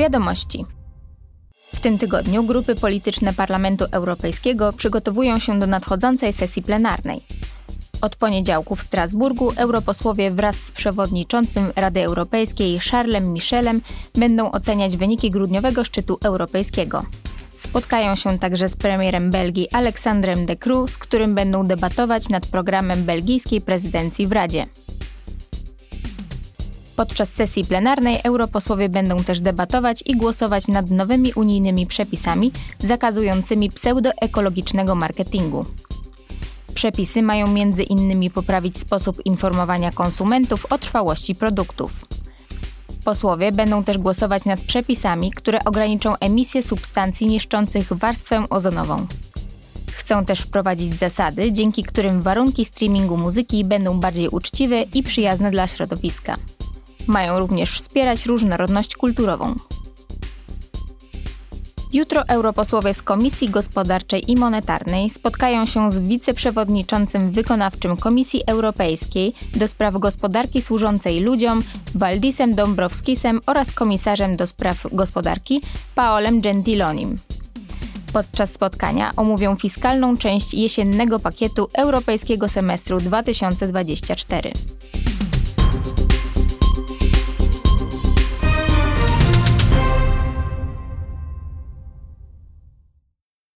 Wiadomości. W tym tygodniu grupy polityczne Parlamentu Europejskiego przygotowują się do nadchodzącej sesji plenarnej. Od poniedziałku w Strasburgu europosłowie wraz z przewodniczącym Rady Europejskiej Charlesem Michelem będą oceniać wyniki grudniowego szczytu europejskiego. Spotkają się także z premierem Belgii Aleksandrem De Croo, z którym będą debatować nad programem belgijskiej prezydencji w Radzie. Podczas sesji plenarnej europosłowie będą też debatować i głosować nad nowymi unijnymi przepisami zakazującymi pseudoekologicznego marketingu. Przepisy mają między innymi poprawić sposób informowania konsumentów o trwałości produktów. Posłowie będą też głosować nad przepisami, które ograniczą emisję substancji niszczących warstwę ozonową. Chcą też wprowadzić zasady, dzięki którym warunki streamingu muzyki będą bardziej uczciwe i przyjazne dla środowiska. Mają również wspierać różnorodność kulturową. Jutro europosłowie z Komisji Gospodarczej i Monetarnej spotkają się z wiceprzewodniczącym wykonawczym Komisji Europejskiej do spraw gospodarki służącej ludziom Waldisem Dombrovskisem oraz komisarzem do spraw gospodarki Paolem Gentilonim. Podczas spotkania omówią fiskalną część jesiennego pakietu Europejskiego Semestru 2024.